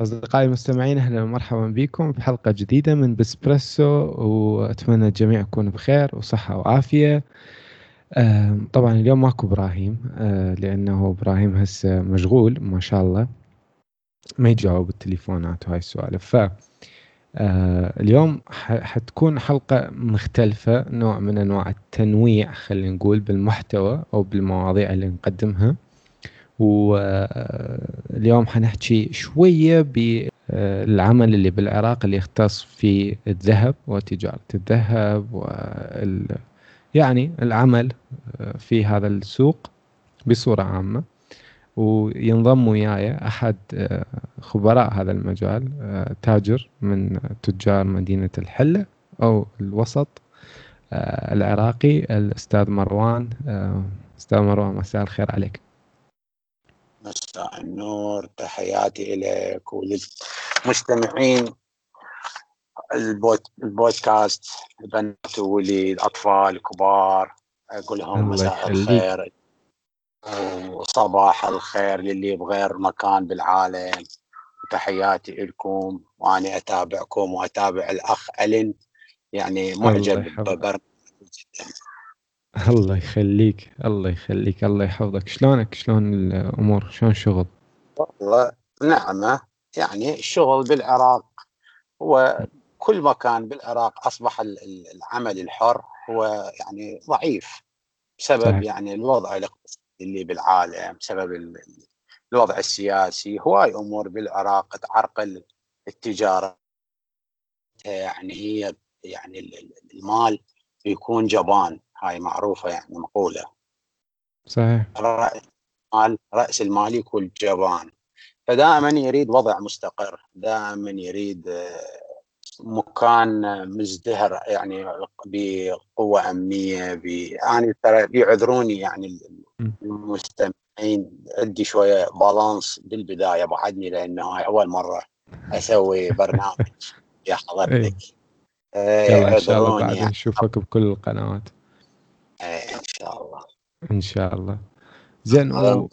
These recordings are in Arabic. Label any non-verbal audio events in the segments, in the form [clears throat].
أصدقائي المستمعين أهلا ومرحبا بكم في حلقة جديدة من بسبريسو وأتمنى الجميع يكون بخير وصحة وعافية. طبعا اليوم ماكو إبراهيم آه، لأنه إبراهيم هسه مشغول ما شاء الله. ما يجاوب التليفونات وهاي السوالف. ف آه، اليوم حتكون حلقة مختلفة نوع من أنواع التنويع خلينا نقول بالمحتوى أو بالمواضيع اللي نقدمها. واليوم حنحكي شوية بالعمل اللي بالعراق اللي يختص في الذهب وتجارة الذهب وال يعني العمل في هذا السوق بصورة عامة. وينضم وياي أحد خبراء هذا المجال تاجر من تجار مدينة الحلة أو الوسط العراقي الأستاذ مروان أستاذ مروان مساء الخير عليك. مساء النور تحياتي لك وللمستمعين. البودكاست بنات وولي الاطفال الكبار أقول لهم مساء الخير وصباح الخير للي بغير مكان بالعالم. تحياتي لكم وأنا أتابعكم وأتابع الأخ ألين يعني معجب ببرنامج. [laughs] الله يخليك الله يخليك الله يحفظك. شلونك؟ شلون الأمور؟ شلون الشغل؟ والله نعمه يعني الشغل بالعراق هو كل مكان بالعراق أصبح العمل الحر هو يعني ضعيف بسبب صحيح. يعني الوضع الاقتصادي اللي بالعالم بسبب الوضع السياسي. هواي أمور بالعراق تعرقل التجارة. يعني هي يعني المال يكون جبان. هاي معروفة يعني مقولة. صحيح. رأس المال رأس المال يكون جبان فدائما يريد وضع مستقر دائما يريد آه، مكان مزدهر يعني بقوة أمنية ب يعني ترى بيعذروني يعني المستمعين. عندي شوية بالانس بالبداية بعدني لأنه هاي أول مرة أسوي برنامج. يا حضرتك يلا إن شاء الله بعد يعني. نشوفك بكل القنوات. إيه إن شاء الله. إن شاء الله. زين و...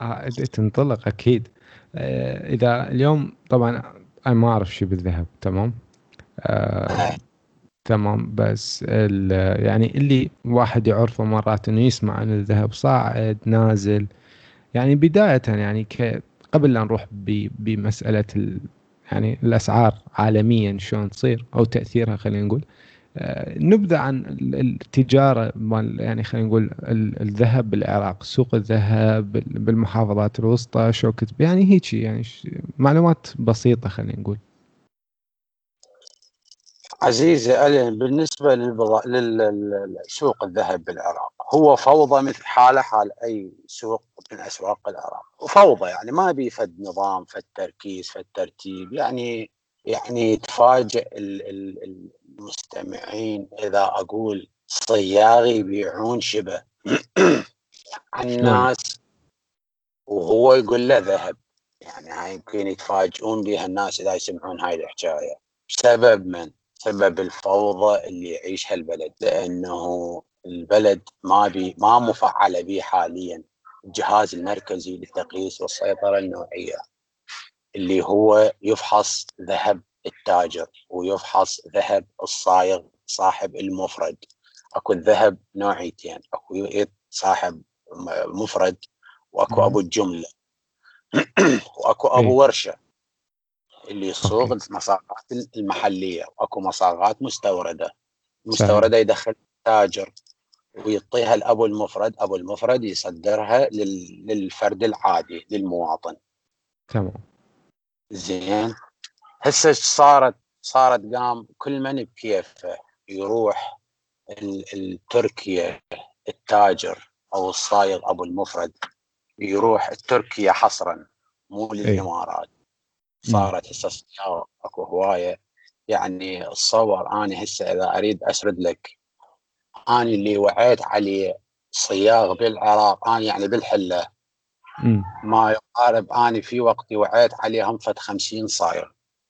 آه تنطلق أكيد. آه إذا اليوم طبعا أنا ما أعرف شيء بالذهب تمام؟ آه تمام. بس يعني اللي واحد يعرفه مرات إنه يسمع عن الذهب صاعد نازل. يعني بداية يعني قبل لا نروح بمسألة يعني الأسعار عالميا شلون تصير أو تأثيرها خلينا نقول. نبدا عن التجارة مال يعني خلينا نقول الذهب بالعراق سوق الذهب بالمحافظات الوسطى شوكة يعني هيك يعني معلومات بسيطة خلينا نقول عزيزي ألين بالنسبة. للسوق الذهب بالعراق هو فوضى مثل حاله حال أي سوق من أسواق العراق وفوضى يعني ما بي فد نظام فد تركيز فد ترتيب يعني يعني تفاجئ المستمعين إذا أقول صياغي يبيعون شبه [clears throat] الناس وهو يقول له ذهب. يعني هاي يمكن يتفاجئون بها الناس إذا يسمعون هاي الحكاية بسبب من؟ سبب الفوضى اللي يعيشها البلد لأنه البلد ما بي ما مفعلة به حاليا. الجهاز المركزي للتقييس والسيطرة النوعية. اللي هو يفحص ذهب التاجر ويفحص ذهب الصايغ صاحب المفرد. أكو الذهب نوعيتين أكو صاحب مفرد وأكو أبو الجملة. [clears throat] وأكو أبو إيه. ورشة اللي يصوغ المصاغات المحلية وأكو مصاغات مستوردة. مستوردة يدخل تاجر ويعطيها الابو المفرد أبو المفرد يصدرها للفرد العادي للمواطن. تمام. زين. هسه صارت؟ صارت قام كل من بكيفه يروح التركيا التاجر أو الصايغ أبو المفرد يروح تركيا حصرا مو إيه. للإمارات. صارت هسه أكو هواية. يعني تصور أنا هسه إذا أريد أسرد لك أنا اللي وعيت عليه صياغ بالعراق أنا يعني بالحلة. ما يقارب اني في وقتي وعيت عليهم فد 50 صايغ.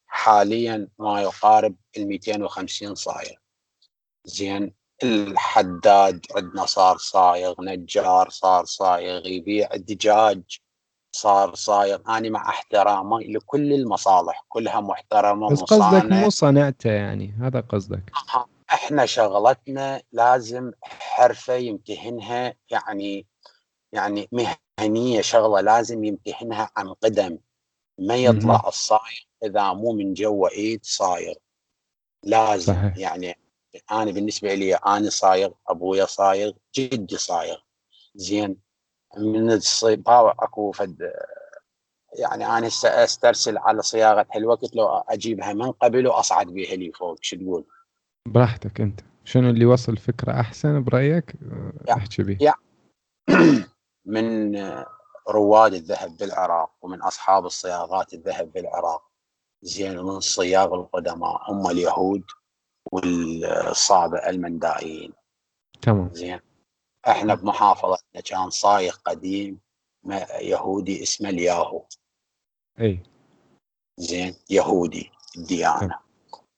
حاليا ما يقارب ال 250 صايغ زين الحداد عندنا صار صايغ نجار صار صايغ يبيع الدجاج صار صاير أنا مع احترامي لكل المصالح كلها محترمة بس قصدك مو صنعته يعني هذا قصدك. إحنا شغلتنا لازم حرفة يمتهنها يعني يعني مهنية شغلة لازم يمتهنها عن قدم. ما يطلع الصايغ إذا مو من جوا ايد صايغ لازم صحيح. يعني أنا بالنسبة لي أنا صايغ أبويا صايغ جدي صايغ زين من الصيبه أكو فد يعني أنا أسترسل على صياغة الوقت لو أجيبها من قبل وأصعد بها لي فوق شو تقول؟ براحتك أنت. شنو اللي وصل فكرة أحسن برأيك؟ احكي يعني [clears throat] من رواد الذهب بالعراق ومن أصحاب الصياغات الذهب بالعراق. زين ومن الصياغ القدماء هم اليهود والصابئ المندائيين. تمام. زين. إحنا بمحافظتنا كان صايغ قديم يهودي اسمه الياهو. إي. زين. يهودي الديانة.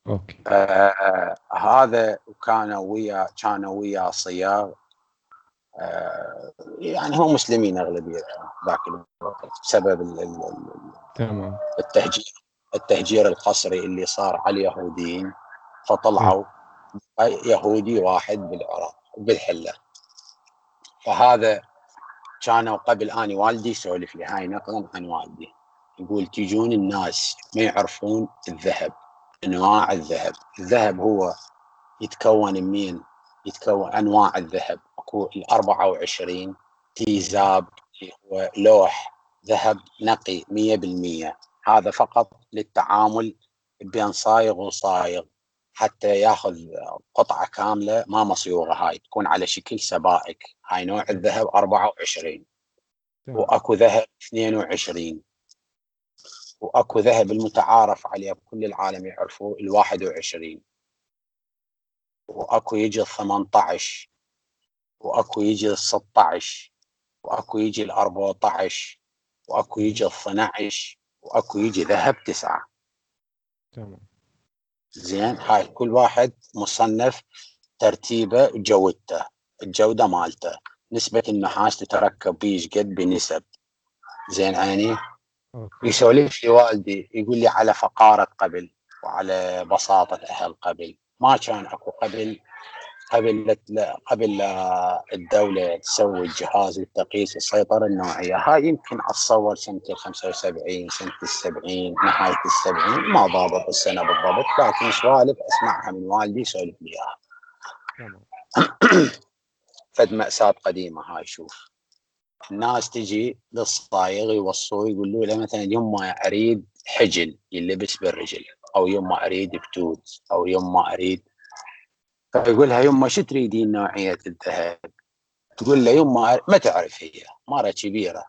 أوكي. آه هذا كان ويا كان ويا صياغ. آه يعني هم مسلمين أغلبية ذاك الوقت بسبب تمام. التهجير. التهجير القسري اللي صار على اليهوديين فطلعوا يهودي واحد بالعراق بالحلة. فهذا كانوا قبل اني والدي يسولف لي هاي نقلا عن والدي. يقول تجون الناس ما يعرفون الذهب أنواع الذهب. الذهب هو يتكون من يتكون أنواع الذهب. أكو ال 24 تيزاب اللي هو لوح ذهب نقي 100% هذا فقط للتعامل بين صايغ وصايغ حتى ياخذ قطعة كاملة ما مصيوغة هاي تكون على شكل سبائك. هاي نوع الذهب 24 وأكو ذهب 22 وأكو ذهب المتعارف عليه بكل العالم يعرفوه ال 21 وأكو يجي ال 18 وأكو يجي ال 16 وأكو يجي ال 14 وأكو يجي ال 12 وأكو يجي ذهب تسعة. تمام. زين هاي كل واحد مصنف ترتيبه جودته الجودة مالته نسبة النحاس تتركب بيش قد بنسب. زين عيني؟ يسولف لي والدي يقول لي على فقارة قبل وعلى بساطة أهل قبل. ما كان أكو قبل قبل قبل الدولة تسوي الجهاز للتقييس السيطرة النوعية. هاي يمكن أتصور سنة ال 75 سنة ال 70 نهاية ال 70 ما ضابط السنة بالضبط لكن سوالف أسمعها من والدي يسولف لي إياها. [clears throat] فد مأساة قديمة هاي شوف. الناس تجي للصايغ يوصوه يقولوا له مثلا يوم ما أريد حجل يلبس بالرجل أو يوم ما أريد بتوت أو يوم ما أريد فيقول لها يما شو تريدين نوعيه الذهب؟ تقول له يما ما تعرف هي مرة كبيرة.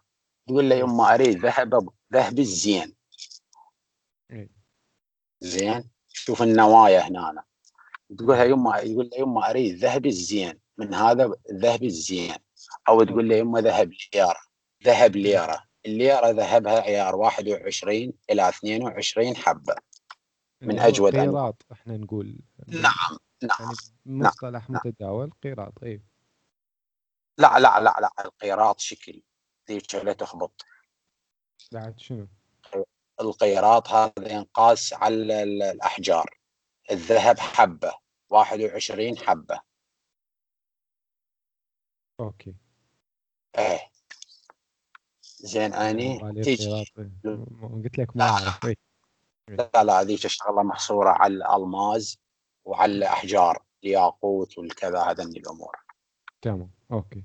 تقول له يما أريد ذهب ذهب الزين. زين؟ شوف النوايا هنا تقول لها يما يقول له يما أريد ذهب الزين. من هذا الذهب الزين. أو تقول له يما ذهب ليرة. ذهب ليرة. الليرة ذهبها عيار 21 إلى 22 حبة. من أجود قيراط إحنا نقول. نعم. نعم يعني مصطلح نعم. متداول قيراط اي لا لا لا لا القيراط شكل ذيك لا تخبط بعد شنو؟ القيراط هذا ينقاس على الأحجار. الذهب حبة 21 حبة. okay. إيه. زين أني تيجي. قلت لك ما أعرف. إيه. لا لا هذيك الشغله محصورة على الالماز وعلى الاحجار الياقوت والكذا هذا من الأمور. تمام okay.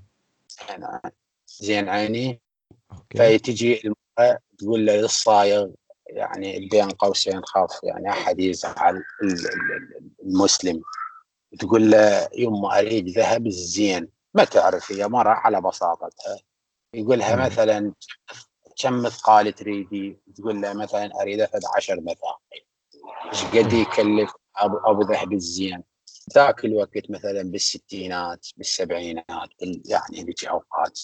زين عيني. أوكي. فتجي المرأة تقول له للصايغ يعني بين قوسين خاف يعني أحد يزعل المسلم. تقول له يما أريد ذهب الزين. ما تعرف هي مرة على بساطتها. يقولها مثلا كم مثقال تريدي؟ تقول له مثلا أريد أخذ 10 مثاقل إيش قد يكلف؟ ابو ابو ذهب الزين ذاك الوقت مثلا بالستينات بالسبعينات يعني ذيك أوقات.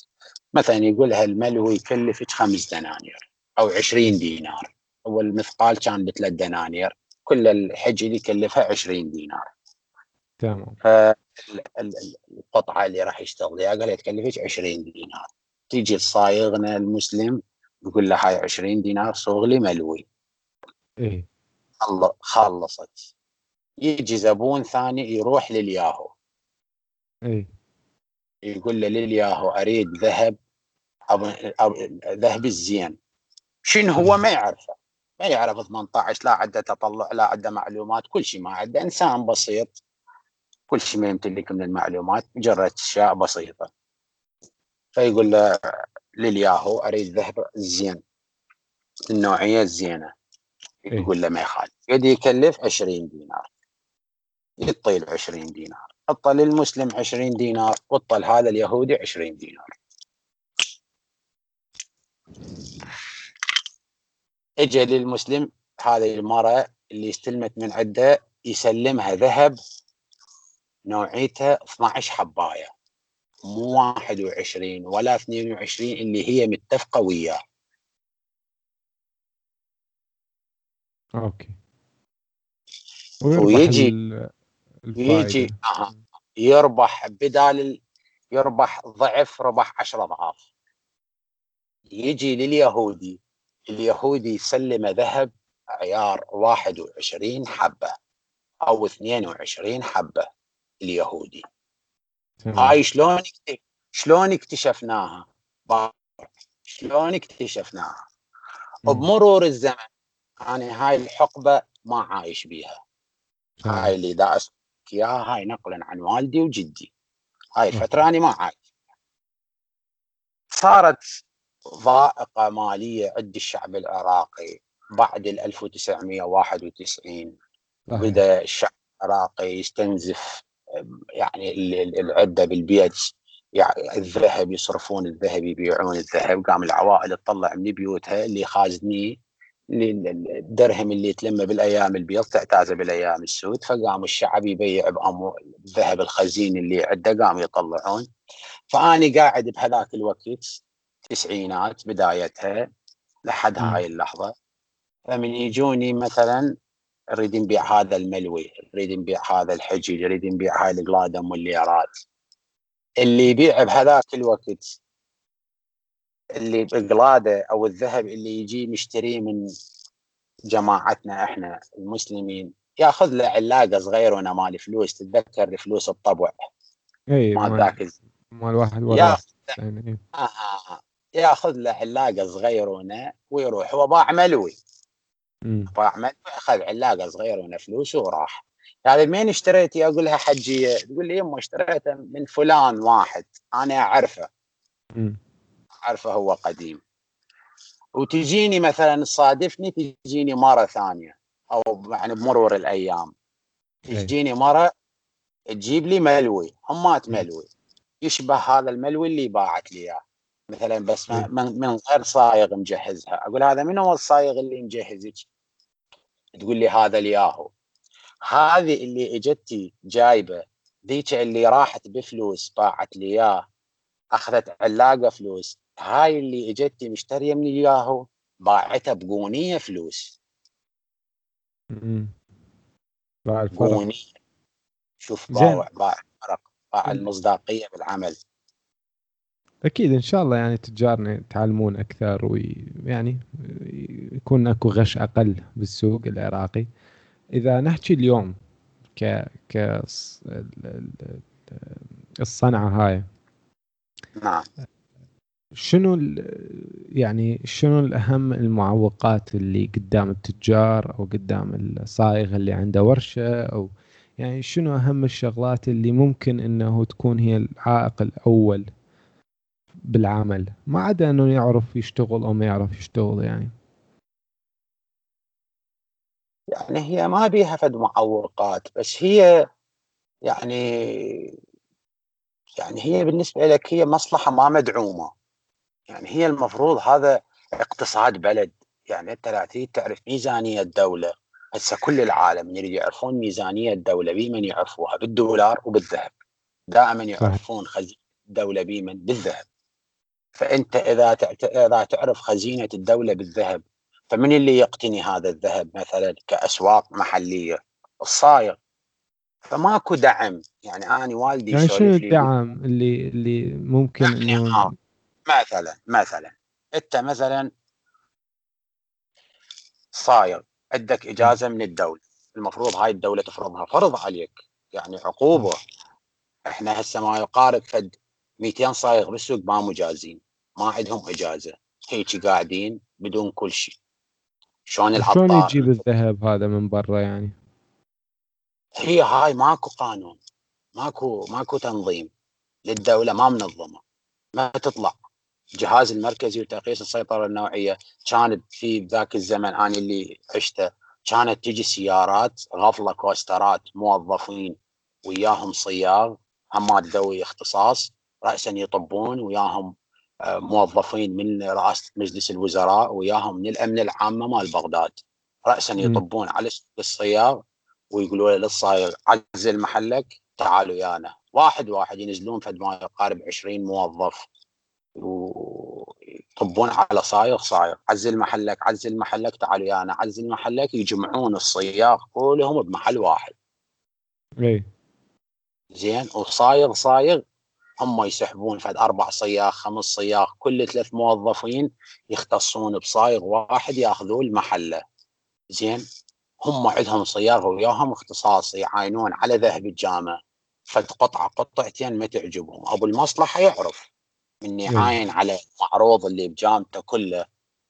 مثلا يقولها الملو يكلفك خمس دنانير أو 20 دينار. أول مثقال كان بثلاث دنانير. كل الحجل يكلفها 20 دينار. تمام. القطعة اللي راح يشتغل قال تكلفك 20 دينار. تيجي الصايغنا المسلم يقول له هاي 20 دينار صوغ لي ملوي. إيه. خلصت يجي زبون ثاني يروح للياهو. إيه. يقول له للياهو أريد ذهب ذهب الزين. شنو هو؟ ما يعرفه. ما يعرف 18 لا عنده تطلع لا عنده معلومات. كل شيء ما عنده. إنسان بسيط. كل شيء ما يمتلك من المعلومات. مجرد أشياء بسيطة. فيقول له للياهو أريد ذهب الزين. النوعية الزينة. إيه. يقول له ما يخالف. قد يكلف 20 دينار. يطيل 20 دينار حط للمسلم 20 دينار وطل هذا اليهودي 20 دينار. اجى للمسلم هذه المرأة اللي استلمت من عنده يسلمها ذهب نوعيته 12 حباية. مو 21 ولا 22 اللي هي متفقة وياه. أوكي. ويجي يجي. يربح بدال يربح ضعف ربح 10 أضعاف. يجي لليهودي اليهودي يسلم ذهب عيار 21 حبة أو 22 حبة اليهودي. هاي شلون شلون اكتشفناها؟ شلون اكتشفناها؟ بمرور الزمن أنا هاي الحقبة ما عايش بيها. هاي اللي دا اياها هاي نقلا عن والدي وجدي. هاي الفترة أنا ما عايش. صارت ضائقة مالية عند الشعب العراقي بعد 1991 بدأ الشعب العراقي يستنزف يعني العدة بالبيت يعني الذهب يصرفون الذهب يبيعون الذهب. قام العوائل تطلع من بيوتها اللي خازنيه الدرهم اللي يتلمى بالأيام البيض تعتازه بالأيام السود فقام الشعب يبيع الذهب الخزين اللي عنده قام يطلعون. فأني قاعد بهذاك الوقت تسعينات بدايتها لحد هاي اللحظة. فمن يجوني مثلا نريد نبيع هذا الملوي نريد نبيع هذا الحجي نريد نبيع هاي القلادم والليرات اللي يبيع بهذاك الوقت اللي بقلاده أو الذهب اللي يجي مشتريه من جماعتنا إحنا المسلمين ياخذ له علاقة صغيرة وأنا مالي فلوس تتذكر الفلوس الطبع؟ اي مال ذاك مال واحد ورا يعني آه ياخذ له علاقة صغيرونه ويروح هو باع ملوي. باع ملوي أخذ علاقة صغيرونه فلوس وراح. يعني مين اشتريتي أقول لها حجية تقول لي يمه اشتريته من فلان واحد أنا أعرفه. أعرفه هو قديم. وتجيني مثلا تصادفني تجيني مرة ثانية أو يعني بمرور الأيام. تجيني مرة تجيب لي ملوي همات ملوي. يشبه هذا الملوي اللي باعت لي إياه. مثلا بس من غير صايغ مجهزها. أقول هذا من هو الصايغ اللي مجهزك؟ تقول لي هذا الياهو. هذه اللي إجتي جايبة ذيك اللي راحت بفلوس باعت لي إياه أخذت علاقة فلوس. هاي اللي اجتي مشترية من الياهو باعتها بقونية فلوس. باع الفرق. شوف باع باع فرق باع المصداقية بالعمل. أكيد إن شاء الله يعني تجارنا يتعلمون أكثر ويعني يكون أكو غش أقل بالسوق العراقي. إذا نحكي اليوم ك ك الصنعة هاي. نعم. شنو يعني شنو الأهم المعوقات اللي قدام التجار أو قدام الصايغ اللي عنده ورشة أو يعني شنو أهم الشغلات اللي ممكن إنه تكون هي العائق الأول بالعمل؟ ما عدا إنه يعرف يشتغل أو ما يعرف يشتغل يعني. يعني هي ما بيها فد معوقات بس هي يعني يعني هي بالنسبة لك هي مصلحة ما مدعومة. يعني هي المفروض هذا اقتصاد بلد. يعني أنت لا تريد تعرف ميزانية الدولة. هسه كل العالم يريد يعرفون ميزانية الدولة بمن يعرفوها؟ بالدولار وبالذهب. دائما يعرفون خزينة الدولة بمن؟ بالذهب. فأنت إذا إذا تعرف خزينة الدولة بالذهب فمن اللي يقتني هذا الذهب مثلا كأسواق محلية؟ الصايغ فماكو دعم. يعني أنا والدي يعني شنو الدعم اللي اللي ممكن إنه مثلا مثلا. أنت مثلا صايغ عندك إجازة من الدولة. المفروض هاي الدولة تفرضها فرض عليك. يعني عقوبة. إحنا هسه ما يقارب فد 200 صايغ بالسوق ما مجازين. ما عندهم إجازة. هيك قاعدين بدون كل شيء. شلون العطار شلون يجيب الذهب هذا من برا يعني؟ هي هاي ماكو قانون. ماكو ماكو تنظيم. للدولة ما منظمة. ما تطلع. الجهاز المركزي لتقييس السيطرة النوعية. كانت في ذاك الزمن أنا اللي عشته. كانت تجي سيارات غفلة كوسترات موظفين وياهم صياغ عمال ذوي اختصاص راسا يطبون وياهم آه، موظفين من رئاسة مجلس الوزراء وياهم من الأمن العامة مال بغداد. راسا يطبون على الصياغ ويقولوا له للصايغ عزل محلك تعالوا يانا. واحد واحد ينزلون فد ما يقارب 20 موظف. ويطبون على صايغ صايغ عزل محلك عزل محلك. تعالوا يانا. عزل محلك. يجمعون الصياغ كلهم بمحل واحد. اي زين. وصايغ صايغ. هم يسحبون فد أربع صياغ خمس صياغ. كل ثلاث موظفين يختصون بصايغ واحد يأخذون المحله. زين. هم عندهم صياغه وياهم اختصاص يعاينون على ذهب الجامع فد قطعة قطعتين ما تعجبهم. أبو المصلحة يعرف. من يعاين على المعروض اللي بجامته كله.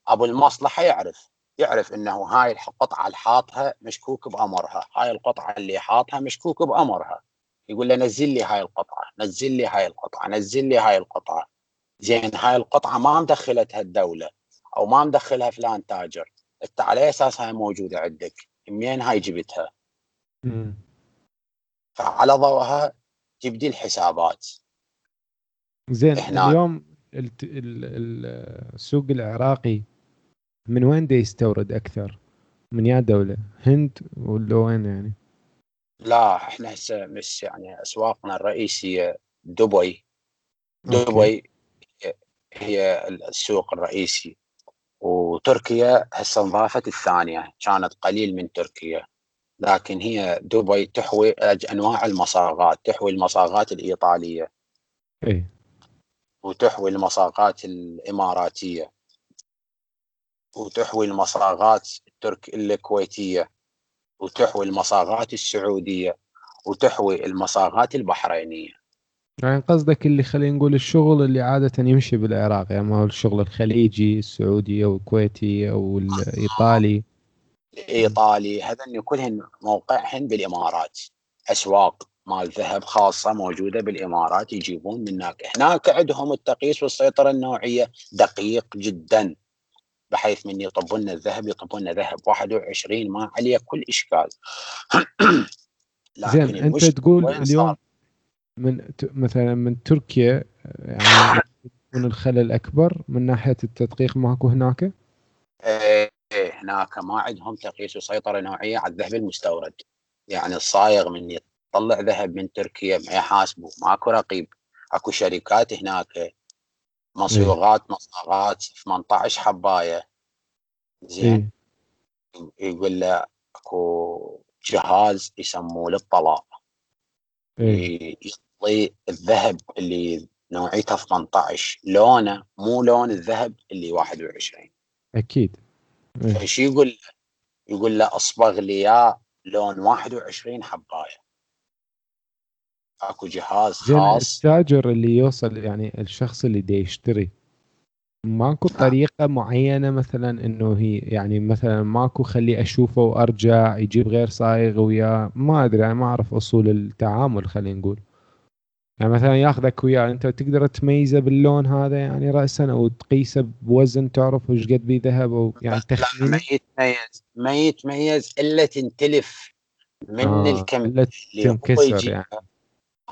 أبو المصلحة يعرف يعرف إنه هاي القطعه اللي حاطها مشكوك بأمرها. هاي القطعة اللي حاطها مشكوك بأمرها. يقول له نزل لي هاي القطعة نزل لي هاي القطعة نزل لي هاي القطعة. زين هاي القطعة ما مدخلتها الدولة أو ما مدخلها فلان تاجر. أنت على أساس هاي موجودة عندك؟ منين هاي جبتها؟ فعلى ضوءها تبدي الحسابات. زين اليوم السوق العراقي من وين دا يستورد أكثر؟ من يا دولة؟ هند ولا وين يعني؟ لا إحنا هسه مش يعني أسواقنا الرئيسية دبي دبي هي السوق الرئيسي وتركيا هسه انضافت الثانية كانت قليل من تركيا لكن هي دبي تحوي أنواع المصاغات تحوي المصاغات الإيطالية اي وتحوي المصاغات الإماراتية. وتحوي المصاغات الترك الكويتية. وتحوي المصاغات السعودية. وتحوي المصاغات البحرينية. يعني قصدك اللي خلينا نقول الشغل اللي عادة يمشي بالعراق يعني ما هو الشغل الخليجي السعودي أو الكويتي أو الإيطالي. الإيطالي هذن كلهن موقعهن بالإمارات. أسواق. مال ذهب خاصة موجودة بالإمارات يجيبون من هناك. هناك عندهم التقييس والسيطرة النوعية دقيق جدا بحيث من يطبون الذهب يطبون ذهب 21 ما عليه كل إشكال. [clears throat] زين أنت تقول اليوم من مثلا من تركيا يعني يكون الخلل أكبر من ناحية التدقيق ماكو هناك؟ إيه هناك ما عندهم تقييس وسيطرة نوعية على الذهب المستورد. يعني الصايغ من يطلع ذهب من تركيا ما يحاسبه ماكو رقيب. اكو شركات هناك مصيغات مصاغات 18 حباية. زين. إيه؟ يقول له اكو جهاز يسموه للطلاق. إيه؟ يعطي الذهب اللي نوعيته 18 لونه مو لون الذهب اللي 21 أكيد. إيه. فشي يقول يقول له اصبغ لي اياه لون 21 حباية. اكو جهاز خاص. التاجر اللي يوصل يعني الشخص اللي دي يشتري. ماكو نعم. طريقة معينة مثلا إنه هي يعني مثلا ماكو خليه أشوفه وأرجع يجيب غير صايغ وياه ما أدري يعني ما أعرف أصول التعامل خلينا نقول. يعني مثلا ياخذك وياه أنت تقدر تميزه باللون هذا يعني راسا أو تقيسه بوزن تعرف وش قد بيه ذهب أو يعني تخمين. ما يتميز ما يتميز إلا تنتلف من آه الكم إلا تنكسر يعني.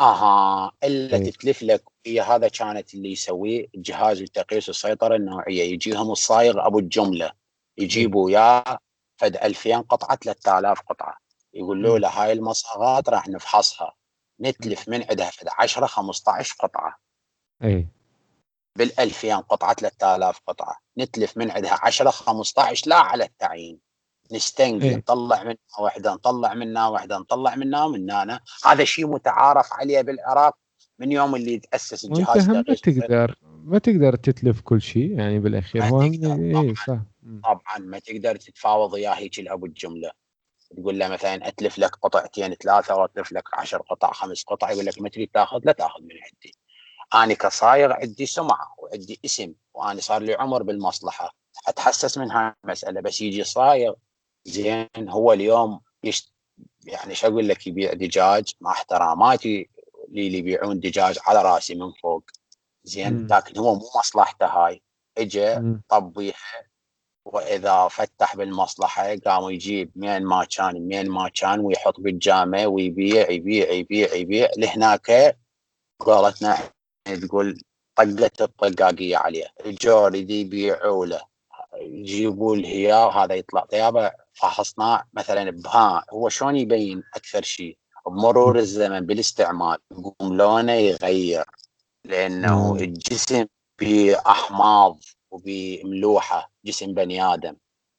أها إلا إيه. تتلف لك هي هذا كانت اللي يسويه جهاز لتقييس السيطرة النوعية. يجيهم الصايغ أبو الجملة. يجيبوا وياه فد 2000 قطعة 3000 قطعة. يقولوا له هاي المصاغات راح نفحصها. نتلف من عندها 10 15 قطعة. اي بال 2000 قطعة 3000 قطعة. نتلف من عندها 10 15 لا على التعيين. نستنقي إيه؟ نطلع منها واحدة نطلع منها واحدة نطلع منها من هنا. هذا شيء متعارف عليه بالعراق من يوم اللي تأسس الجهاز ما تقدر ما تقدر تتلف كل شيء يعني بالأخير. هو إيه صح. طبعا ما تقدر تتفاوض وياه هيك الابو الجملة. تقول له مثلا أتلف لك قطعتين ثلاثة وأتلف لك عشر قطع خمس قطع يقول لك ما تريد تأخذ؟ لا تأخذ من عندي. أنا كصايغ عندي سمعة وعندي اسم وأنا صار لي عمر بالمصلحة. أتحسس من هاي المساله بس يجي صايغ زين هو اليوم يشت يعني شو أقول لك يبيع دجاج مع احتراماتي اللي يبيعون دجاج على رأسي من فوق. زين لكن هو مو مصلحته هاي. اجى طبيها وإذا فتح بالمصلحة قام يجيب مين ما كان مين ما كان ويحط بالجامع ويبيع يبيع يبيع يبيع. لهناك قالتنا تقول طقت الطقاقية عليه. الجور يدي يبيعوا له يجيبوا الهيار هذا يطلع طيابه فحصناه مثلا بها هو شلون يبين أكثر شيء بمرور الزمن بالاستعمال يقوم لونه يغير لأنه الجسم بأحماض وبملوحة جسم بني آدم.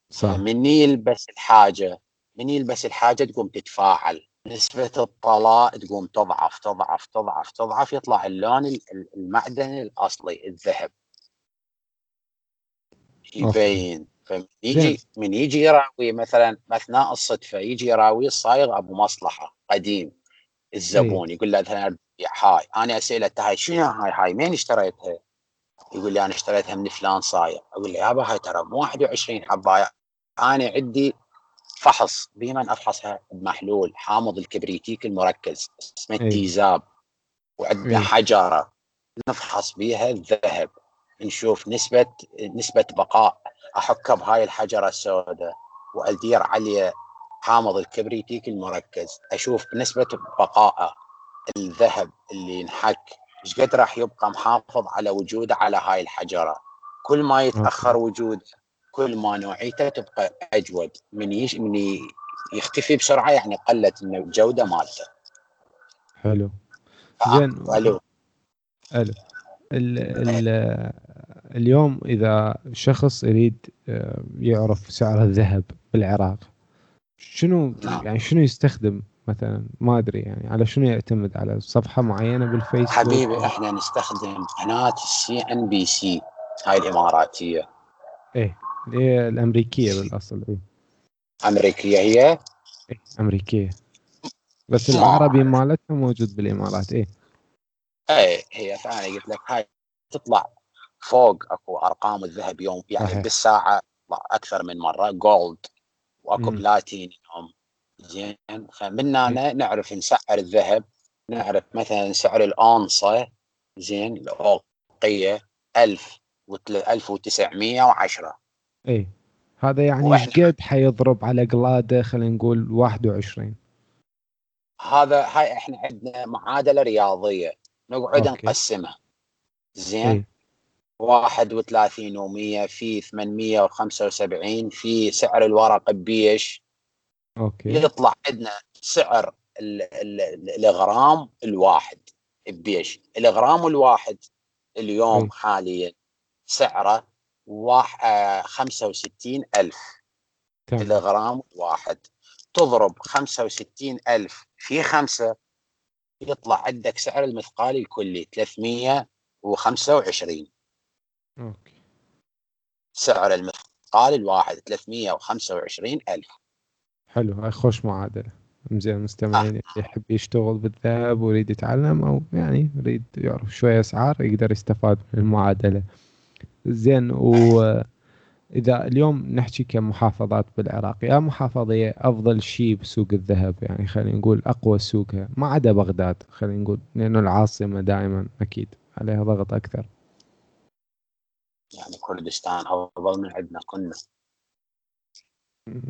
صح. من يلبس الحاجة من يلبس الحاجة تقوم تتفاعل. نسبة الطلاء تقوم تضعف تضعف تضعف تضعف يطلع اللون المعدني الأصلي الذهب. يبين. فمن يجي من يجي يراوي مثلا أثناء الصدفة يجي يراوي الصايغ أبو مصلحة قديم الزبون يقول له مثلا هاي أنا أسأله هاي شنو هاي؟ هاي مين اشتريتها؟ يقول لي أنا اشتريتها من فلان صايغ. أقول له يابا هاي ترى مو 21 حبايه أنا عندي فحص بمن أفحصها؟ بمحلول حامض الكبريتيك المركز اسمه التيزاب وعندنا حجره نفحص بها الذهب نشوف نسبة نسبة بقاء احكه بهاي الحجرة السوداء وأدير عليه حامض الكبريتيك المركز أشوف نسبة بقاء الذهب اللي ينحك إيش قد راح يبقى محافظ على وجوده على هاي الحجرة؟ كل ما يتأخر وجوده كل ما نوعيته تبقى أجود من يش من يختفي بسرعة يعني قلت الجودة مالته. حلو. زين. ألو. ألو. ال ال اليوم إذا شخص يريد آه، يعرف سعر الذهب بالعراق شنو نعم. يعني شنو يستخدم مثلا؟ ما أدري يعني على شنو يعتمد؟ على صفحة معينة بالفيسبوك؟ حبيبي إحنا نستخدم قناة ال CNBC. هاي الإماراتية. إيه هي الأمريكية بالأصل إيه. أمريكية هي؟ إيه أمريكية. بس العربي مالتها موجود بالإمارات إيه. إيه هي فانا قلت لك هاي تطلع فوق أكو أرقام الذهب يوم يعني صحيح. بالساعة أكثر من مرة. جولد وأكو بلاتينيوم زين. فمن هنا نعرف نسعر الذهب نعرف مثلا سعر الأونصة زين الأوقية 1000 و 1910 اي هذا يعني إيش قد حيضرب على قلادة خلينا نقول 21 هذا هاي إحنا عندنا معادلة رياضية. نقعد نقسمها زين. إيه؟ 31 و100 في 875 في سعر الورق بيش أوكي. يطلع عندنا سعر الغرام الواحد بيش الغرام الواحد اليوم م. حاليا سعره واحد 65 ألف. الغرام واحد. تضرب 65 ألف في خمسة يطلع عندك سعر المثقال الكلي 325 أوكي. سعر المثقال الواحد 325 ألف. حلو هاي خوش معادلة. زين المستمعين آه. يحب يشتغل بالذهب ويريد يتعلم أو يعني يريد يعرف شوية أسعار يقدر يستفاد من المعادلة. زين واذا اليوم نحكي كمحافظات بالعراق يا محافظة أفضل شيء بسوق الذهب يعني خلينا نقول أقوى سوقها. ما عدا بغداد خلينا نقول لأنه العاصمة دائما أكيد. عليها ضغط أكثر. يعني كردستان أفضل من عندنا كنا.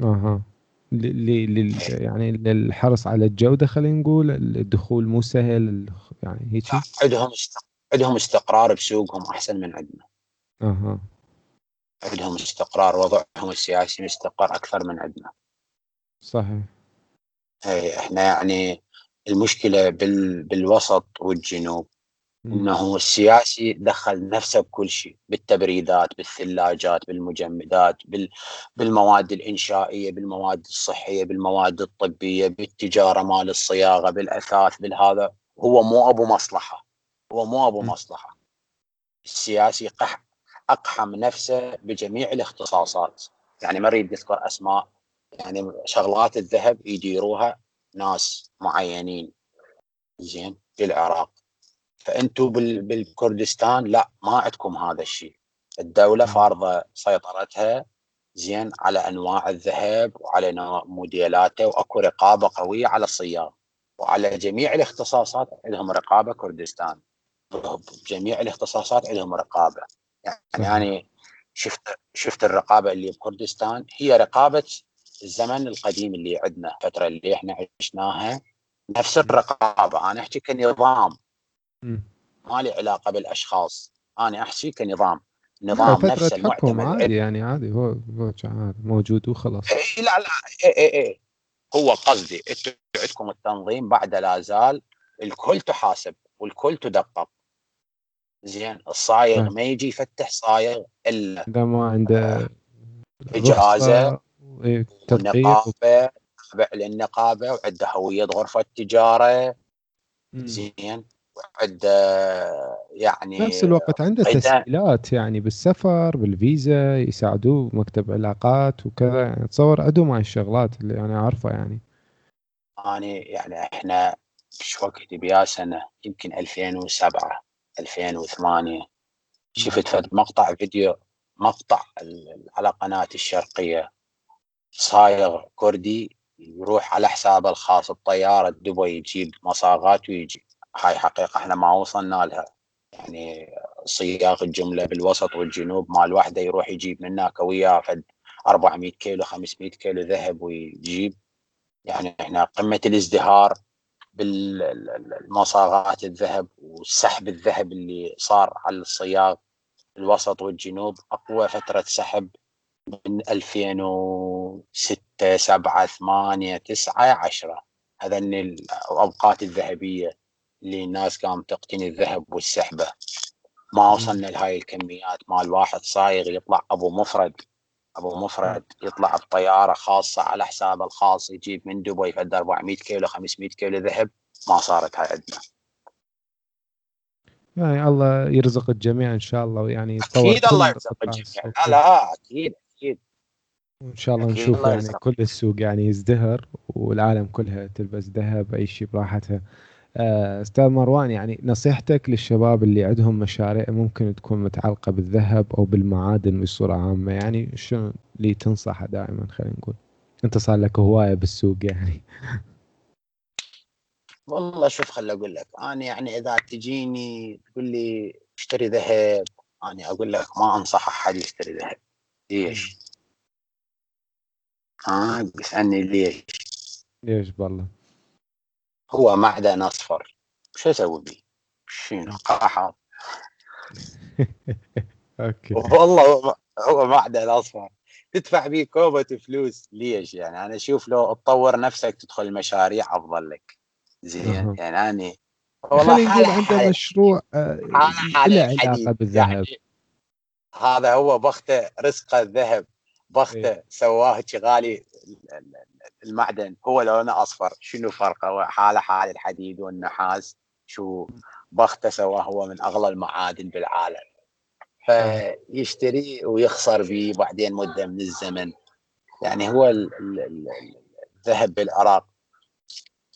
أها. ل يعني للحرص على الجودة خلينا نقول الدخول مو سهل يعني هيك عندهم عندهم استقرار بسوقهم أحسن من عندنا. أها. عندهم استقرار وضعهم السياسي مستقر أكثر من عندنا. صحيح. إي إحنا يعني المشكلة بال... بالوسط والجنوب. إنه السياسي دخل نفسه بكل شيء بالتبريدات بالثلاجات بالمجمدات بال... بالمواد الإنشائية بالمواد الصحية بالمواد الطبية بالتجارة مال الصياغة بالأثاث بالهذا. هو مو أبو مصلحة. هو مو أبو مصلحة. السياسي قح أقحم نفسه بجميع الاختصاصات. يعني ما أريد أذكر أسماء يعني شغلات الذهب يديروها ناس معينين. زين في العراق. فانتم بالكردستان لا ما عندكم هذا الشيء. الدولة فارضة سيطرتها زين على أنواع الذهب وعلى موديلاته وأكو رقابة قوية على الصياغ وعلى جميع الاختصاصات عندهم رقابة كردستان. جميع الاختصاصات عندهم رقابة. يعني أنا شفت شفت الرقابة اللي بكردستان هي رقابة الزمن القديم اللي عندنا الفترة اللي إحنا عشناها نفس الرقابة. أنا أحكي كنظام. ما لي علاقة بالأشخاص. أنا أحكي كنظام. نظام نفسه المعتمد عادي يعني عادي. هو هو موجود وخلاص. إي لا لا. إي إي إي. هو قصدي أنتم عندكم التنظيم بعد لا زال الكل تحاسب والكل تدقق. زين الصايغ نعم. ما يجي يفتح صايغ إلا إذا ما عنده اجازه نقابة تابع للنقابة وعنده هويه غرفة تجارة. زين. وعنده يعني نفس الوقت عنده تسهيلات يعني بالسفر بالفيزا يساعدوه مكتب علاقات وكذا. يعني تصور عندهم هاي الشغلات اللي أنا أعرفها يعني. أنا يعني إحنا في وقت بيا سنه يمكن 2007 2008 شفت فد مقطع فيديو مقطع على قناة الشرقية. صايغ كردي يروح على حسابه الخاص بطياره دبي يجيب مصاغات ويجي. هاي حقيقة إحنا ما وصلنا لها. يعني صياغ الجملة بالوسط والجنوب مال وحده يروح يجيب من هناك وياه فد 400 كيلو 500 كيلو ذهب ويجيب. يعني إحنا قمة الازدهار بالمصاغات الذهب والسحب الذهب اللي صار على الصياغ الوسط والجنوب. أقوى فترة سحب من 2006 7 8 9 10 هذا الأوقات الذهبية اللي الناس قامت تقتني الذهب والسحبة. ما وصلنا لهاي الكميات مال واحد صايغ يطلع أبو مفرد. أبو مفرد يطلع بطيارة خاصة على حسابه الخاص يجيب من دبي فد 400 كيلو 500 كيلو ذهب ما صارت هاي عندنا. يعني الله يرزق الجميع إن شاء الله ويعني أكيد الله يرزق الجميع. لا لا أكيد أكيد. وان شاء الله نشوف الله يعني كل السوق يعني يزدهر والعالم كلها تلبس ذهب أي شيء براحتها. أستاذ مروان يعني نصيحتك للشباب اللي عندهم مشاريع ممكن تكون متعلقة بالذهب أو بالمعادن بصورة عامة يعني شو اللي تنصحه دائما خلينا نقول أنت صار لك هواية بالسوق يعني والله شوف خل أقول لك أنا يعني إذا تجيني تقول لي اشتري ذهب أنا أقول لك ما أنصح أحد يشتري ذهب ليش؟ ها آه بيسألني ليش؟ ليش بالله؟ هو معدن أصفر. شو أسوي بيه؟ شنو [laughs] قاحط أوكي. والله هو معدن أصفر. تدفع بيه كوبة فلوس. ليش؟ يعني أنا أشوف لو تطور نفسك تدخل مشاريع أفضل لك. زين. يعني أنا والله حالة عنده مشروع آه، له علاقة بالذهب. يعني هذا هو بخته رزقه الذهب. بخته إيه؟ سواه غالي المعدن هو لونه أصفر شنو فرقه؟ حالة حال الحديد والنحاس شو بخته سواه هو من أغلى المعادن بالعالم. فيشتري ويخسر به بعدين مدة من الزمن. يعني هو الذهب بالعراق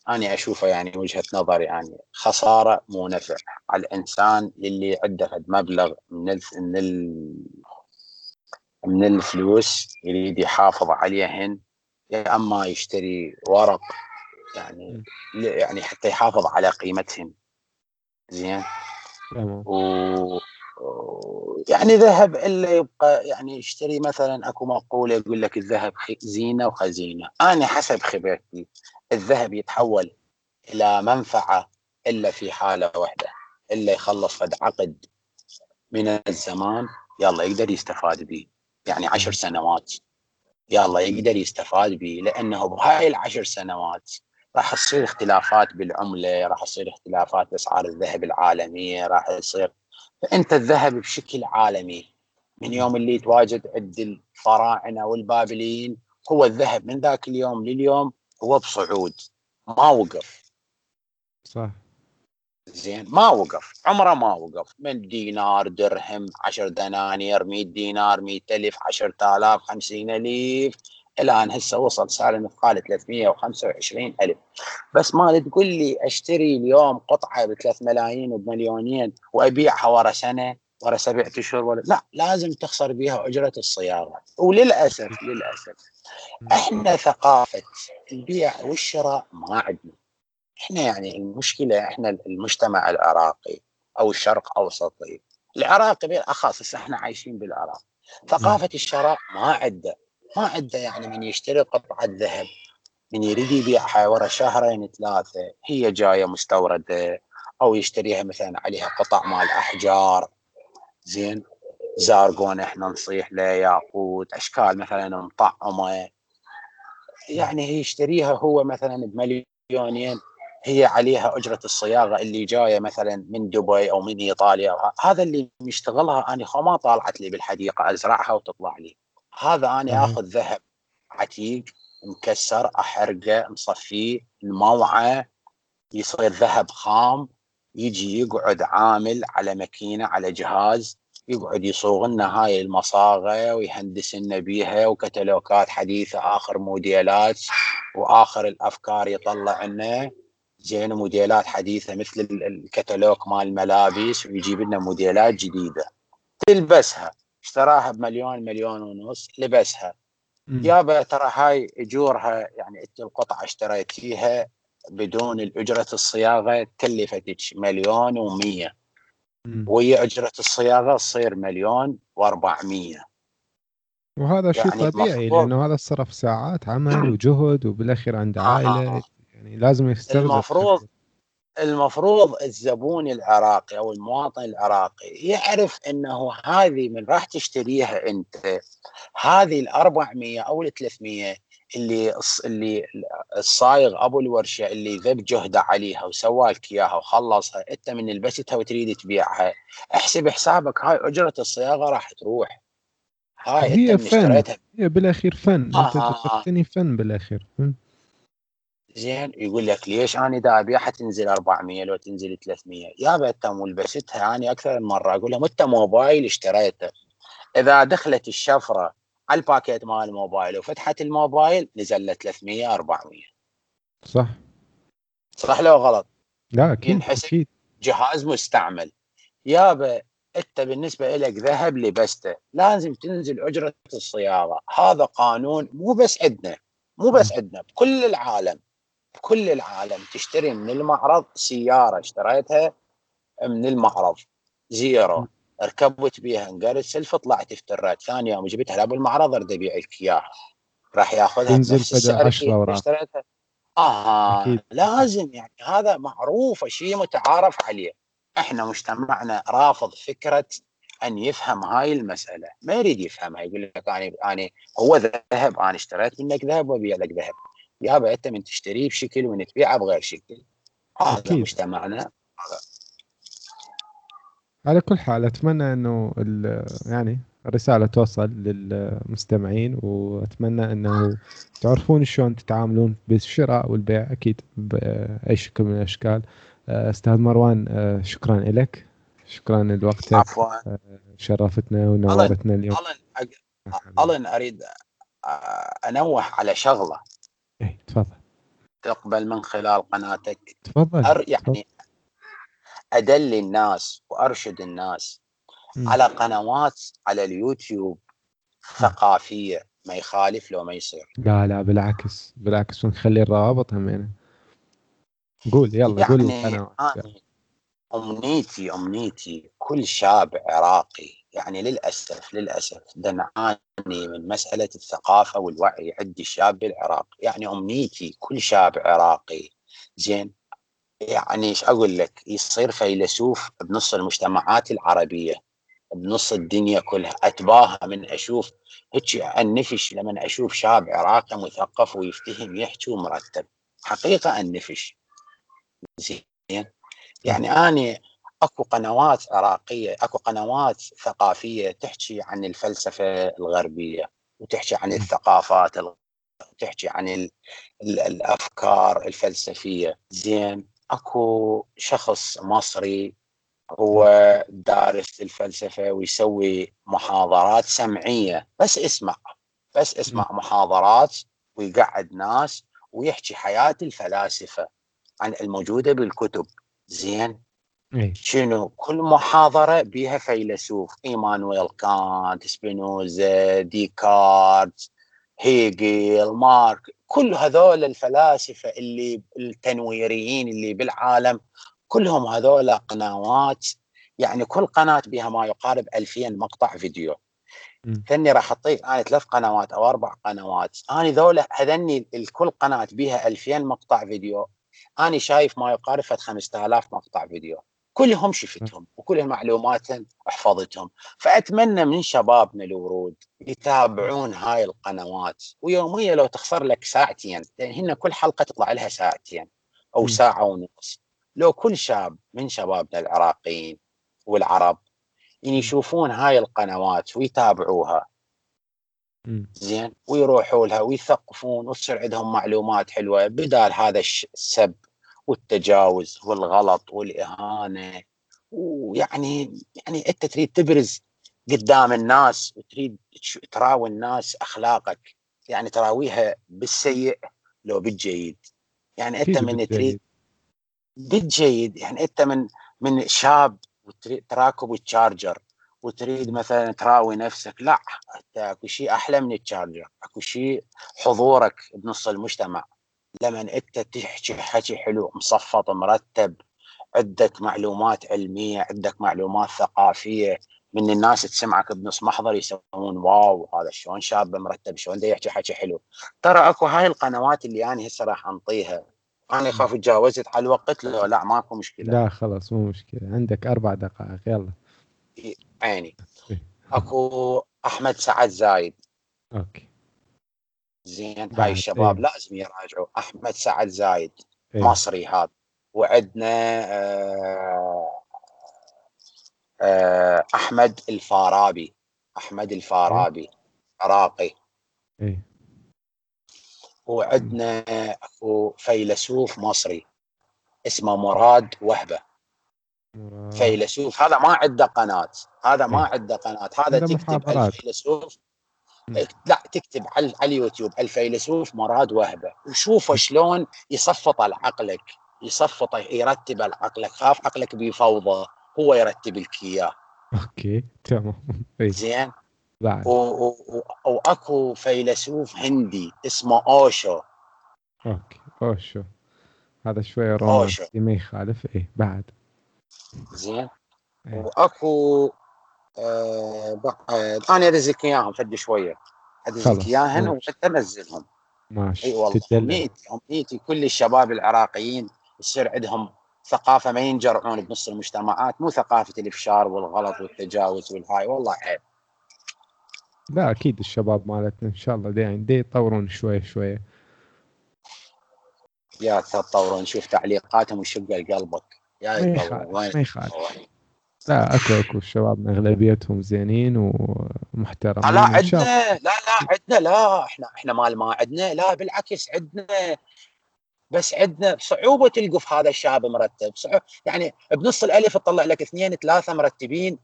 أنا أشوفه يعني وجهة نظري يعني خسارة مو نفع على الإنسان اللي عنده مبلغ من من من الفلوس يريد يحافظ عليهن يا أما يشتري ورق يعني يعني حتى يحافظ على قيمتهم. زين؟ و يعني ذهب إلا يبقى يعني يشتري مثلا أكو مقولة يقول لك الذهب زينة وخزينة. أنا حسب خبرتي الذهب يتحول إلى منفعة إلا في حالة واحدة إلا يخلص فد عقد من الزمان يلا يقدر يستفاد به. يعني عشر سنوات. يلا يقدر يستفاد به لأنه بهاي العشر سنوات راح تصير اختلافات بالعملة راح تصير اختلافات بأسعار الذهب العالمية راح يصير فانت الذهب بشكل عالمي. من يوم اللي يتواجد عند الفراعنة والبابليين هو الذهب من ذاك اليوم لليوم هو بصعود ما وقف. صح. زين ما وقف عمره ما وقف. من دينار درهم عشر دنانير 100 دينار 100 ألف 10000 50000 الآن هسه وصل سعر المثقال 325 ألف. بس ما تقول لي أشتري اليوم قطعة ب 3 ملايين وبمليونين وأبيعها ورا سنة ورا سبع أشهر ولا؟ لا لازم تخسر بها أجرة الصياغة. وللأسف للأسف إحنا ثقافة البيع والشراء ما عندنا. إحنا يعني المشكلة إحنا المجتمع العراقي أو الشرق أوسطي. العراقي بالاخص إحنا عايشين بالعراق. ثقافة الشراء ما عنده ما عنده يعني من يشتري قطعة ذهب من يريد يبيعها ورا شهرين ثلاثة هي جاية مستوردة أو يشتريها مثلا عليها قطع مال أحجار. زين؟ زارقون إحنا نصيح له ياقوت أشكال مثلا مطعمة. يعني هي يشتريها هو مثلا بمليونين. هي عليها أجرة الصياغة اللي جاية مثلا من دبي أو من إيطاليا. هذا اللي مشتغلها أنا ما طالعت لي بالحديقة أزرعها وتطلع لي. هذا أنا آخذ ذهب عتيق مكسر أحرقه مصفيه الموعى يصير ذهب خام يجي يقعد عامل على ماكينة على جهاز يقعد يصوغ لنا هاي المصاغة ويهندس لنا بيها وكتالوجات حديثة آخر موديلات وآخر الأفكار يطلع لنا. زين موديلات حديثة مثل الكتالوج مال الملابس ويجيب لنا موديلات جديدة. تلبسها. اشتراها بمليون مليون ونص لبسها. يابا ترى هاي أجورها يعني أنت القطعة اشتريتيها بدون الأجرة الصياغة كلفتك مليون و100 وهي أجرة الصياغة تصير مليون و400 وهذا شيء يعني طبيعي لأنه هذا صرف ساعات عمل وجهد وبالأخير عنده عائلة. يعني لازم يستغرق المفروض المفروض الزبون العراقي أو المواطن العراقي يعرف إنه هذه من راح تشتريها أنت. هذه ال 400 أو ال 300 اللي اللي الصايغ أبو الورشة اللي ذب جهده عليها وسوى لك إياها وخلصها أنت من لبستها وتريد تبيعها. احسب حسابك هاي أجرة الصياغة راح تروح. هاي هي فن. هي بالأخير فن. آه. أنت تقتني فن بالأخير. فن. زين؟ يقول لك ليش أنا دا ابيعها تنزل 400 لو تنزل 300 يابا انت ملبستها أنا أكثر من مرة أقول لهم أنت موبايل اشتريته. إذا دخلت الشفرة على الباكيت مال الموبايل وفتحت الموبايل نزل له 300 400 صح. صح لو غلط؟ لا أكيد أكيد. جهاز مستعمل. يابا أنت بالنسبة لك ذهب لبسته لازم تنزل أجرة الصياغة. هذا قانون مو بس عندنا مو بس عندنا بكل العالم. بكل العالم تشتري من المعرض سيارة اشتريتها من المعرض. zero ركبت بيها انقرت سلف طلعت افترت ثاني يوم جبتها لابو المعرض ارد ابيع لك اياها راح ياخذها تنزل فد 10 اشتريتها. آه أكيد. لازم يعني. هذا معروف شيء متعارف عليه. إحنا مجتمعنا رافض فكرة أن يفهم هاي المسألة. ما يريد يفهمها يقول لك أنا أنا هو ذهب أنا اشتريت منك ذهب وأبيع لك ذهب. يابا انت من تشتريه بشكل ومن تبيعه بغير شكل. هذا مجتمعنا. على كل حال أتمنى إنه يعني الرسالة توصل للمستمعين وأتمنى إنه تعرفون شلون تتعاملون بالشراء والبيع. أكيد بأي شكل من الأشكال. أستاذ مروان شكرا لك. شكرا لوقتك. عفوا. شرفتنا ونورتنا اليوم. ألن أريد أنوه على شغلة. اي تفضل. تقبل من خلال قناتك. تفضل أر يعني ادل الناس وأرشد الناس. م. على قنوات على اليوتيوب ثقافية ما يخالف لو ما يصير. لا لا بالعكس بالعكس ونخلي الروابط همينه قول يلا يعني قول القنوات أمنيتي أمنيتي كل شاب عراقي يعني للأسف للأسف نعاني من مسألة الثقافة والوعي عند الشاب بالعراق يعني أمنيتي كل شاب عراقي زين؟ يعني إيش أقول لك؟ يصير فيلسوف بنص المجتمعات العربية بنص الدنيا كلها. اتباهى من أشوف هيك النفش لما أشوف شاب عراقي مثقف ويفتهم يحكي ومرتب حقيقة النفش زين؟ يعني أنا أكو قنوات عراقية أكو قنوات ثقافية تحكي عن الفلسفة الغربية وتحكي عن الثقافات وتحكي عن ال ال الأفكار الفلسفية. زين أكو شخص مصري هو دارس الفلسفة ويسوي محاضرات سمعية بس اسمع بس اسمع محاضرات ويقعد ناس ويحكي حياة الفلاسفة عن الموجودة بالكتب. زين إيه. شنو؟ كل محاضرة بها فيلسوف. إيمانويل كانت سبينوزا ديكارت هيجل مارك. كل هذول الفلاسفة اللي التنويريين اللي بالعالم كلهم هذول قنوات. يعني كل قناة بها ما يقارب 2000 مقطع فيديو. ثاني راح اعطيك أنا ثلاث قنوات أو أربع قنوات. أنا ذولا هذني الكل قناة بها 2000 مقطع فيديو. أنا شايف ما يقارب 5000 مقطع فيديو. كلهم شفتهم وكل معلوماتهم حفظتهم فأتمنى من شبابنا الورود يتابعون هاي القنوات ويوميا لو تخسر لك ساعتين لأن هن كل حلقة تطلع لها ساعتين أو ساعة ونص لو كل شاب من شبابنا العراقيين والعرب يعني يشوفون هاي القنوات ويتابعوها زين ويروحوا لها ويثقفون وتصير عندهم معلومات حلوة بدال هذا السب والتجاوز والغلط والإهانة ويعني يعني أنت تريد تبرز قدام الناس وتريد تراوي الناس أخلاقك يعني تراويها بالسيء لو بالجيد. يعني أنت من تريد بالجيد يعني أنت من من شاب وتريد تراكب ال Charger وتريد مثلا تراوي نفسك لا أكو شيء أحلى من ال Charger أكو شيء حضورك بنص المجتمع. لما أنت تحكي حكي حلو مصفط مرتب عندك معلومات علمية عندك معلومات ثقافية من الناس تسمعك بنص محضر يسوون wow هذا شلون شاب مرتب شلون يحكي حكي حلو؟ ترى أكو هاي القنوات اللي أنا هسه راح أنطيها. أنا أخاف تجاوزت على الوقت لو لا ماكو مشكلة. لا خلاص مو مشكلة. عندك أربع دقائق يلا. عيني. إيه. أكو أحمد سعد زايد. okay. زين هاي الشباب إيه. لازم يراجعوا أحمد سعد زايد إيه. مصري هذا وعندنا آه آه أحمد الفارابي أحمد الفارابي إيه. عراقي إيه. وعندنا اكو فيلسوف مصري اسمه مراد وهبة فيلسوف هذا ما عنده قناة هذا ما إيه. عنده قناة هذا تكتب الفيلسوف لا تكتب على اليوتيوب الفيلسوف مراد وهبة. وشوفه شلون يصفط عقلك يصفط يرتب عقلك خاف عقلك بفوضى هو يرتب لك إياه. okay تمام. [laughs] إيه. زين؟ بعد. واكو فيلسوف هندي اسمه أوشو. okay أوشو. هذا شوية رومانسي ما يخالف. إيه بعد. زين؟ إيه. وأكو آه بعد أنا ادز لك اياهم فد شوية. ادز لك اياهن وحتى انزلهم ماشي أي والله امنيتي امنيتي كل الشباب العراقيين يصير عندهم ثقافة ما ينجرعون بنص المجتمعات مو ثقافة الافشار والغلط والتجاوز والهاي والله عيب. لا أكيد الشباب مالتنا إن شاء الله دي, دي يطورون شوية شوية يا تطورون نشوف تعليقاتهم ويشق قلبك يا ما يخالف ما يخالف. لا اكو اكو الشباب اغلبيتهم زينين ومحترمين لا عندنا لا لا عندنا لا إحنا إحنا مال ما عندنا لا بالعكس عندنا بس عندنا صعوبه تلقف هذا الشاب مرتب. صعوبة يعني بنص الألف تطلع لك اثنين ثلاثة مرتبين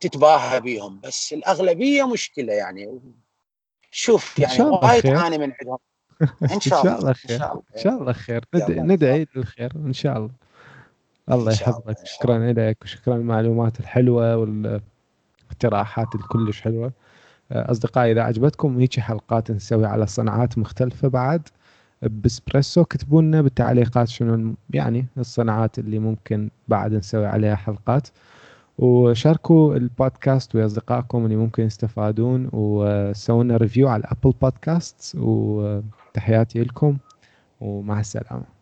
تتباهى بيهم. بس الأغلبية مشكلة يعني. شوف يعني وايد تعاني من عندهم [laughs] إن شاء الله خير. إن شاء الله خير. ندعي للخير إن شاء الله. الله يحفظك. شكرا لك وشكرا للمعلومات الحلوة والاقتراحات الكلش حلوة. أصدقائي إذا عجبتكم هيك حلقات نسوي على صناعات مختلفة بعد. بإسبريسو اكتبوا لنا بالتعليقات شنو يعني الصناعات اللي ممكن بعد نسوي عليها حلقات. وشاركوا البودكاست ويا أصدقائكم اللي ممكن يستفادون. وسووا لنا review على ال Apple Podcast وتحياتي لكم ومع السلامة.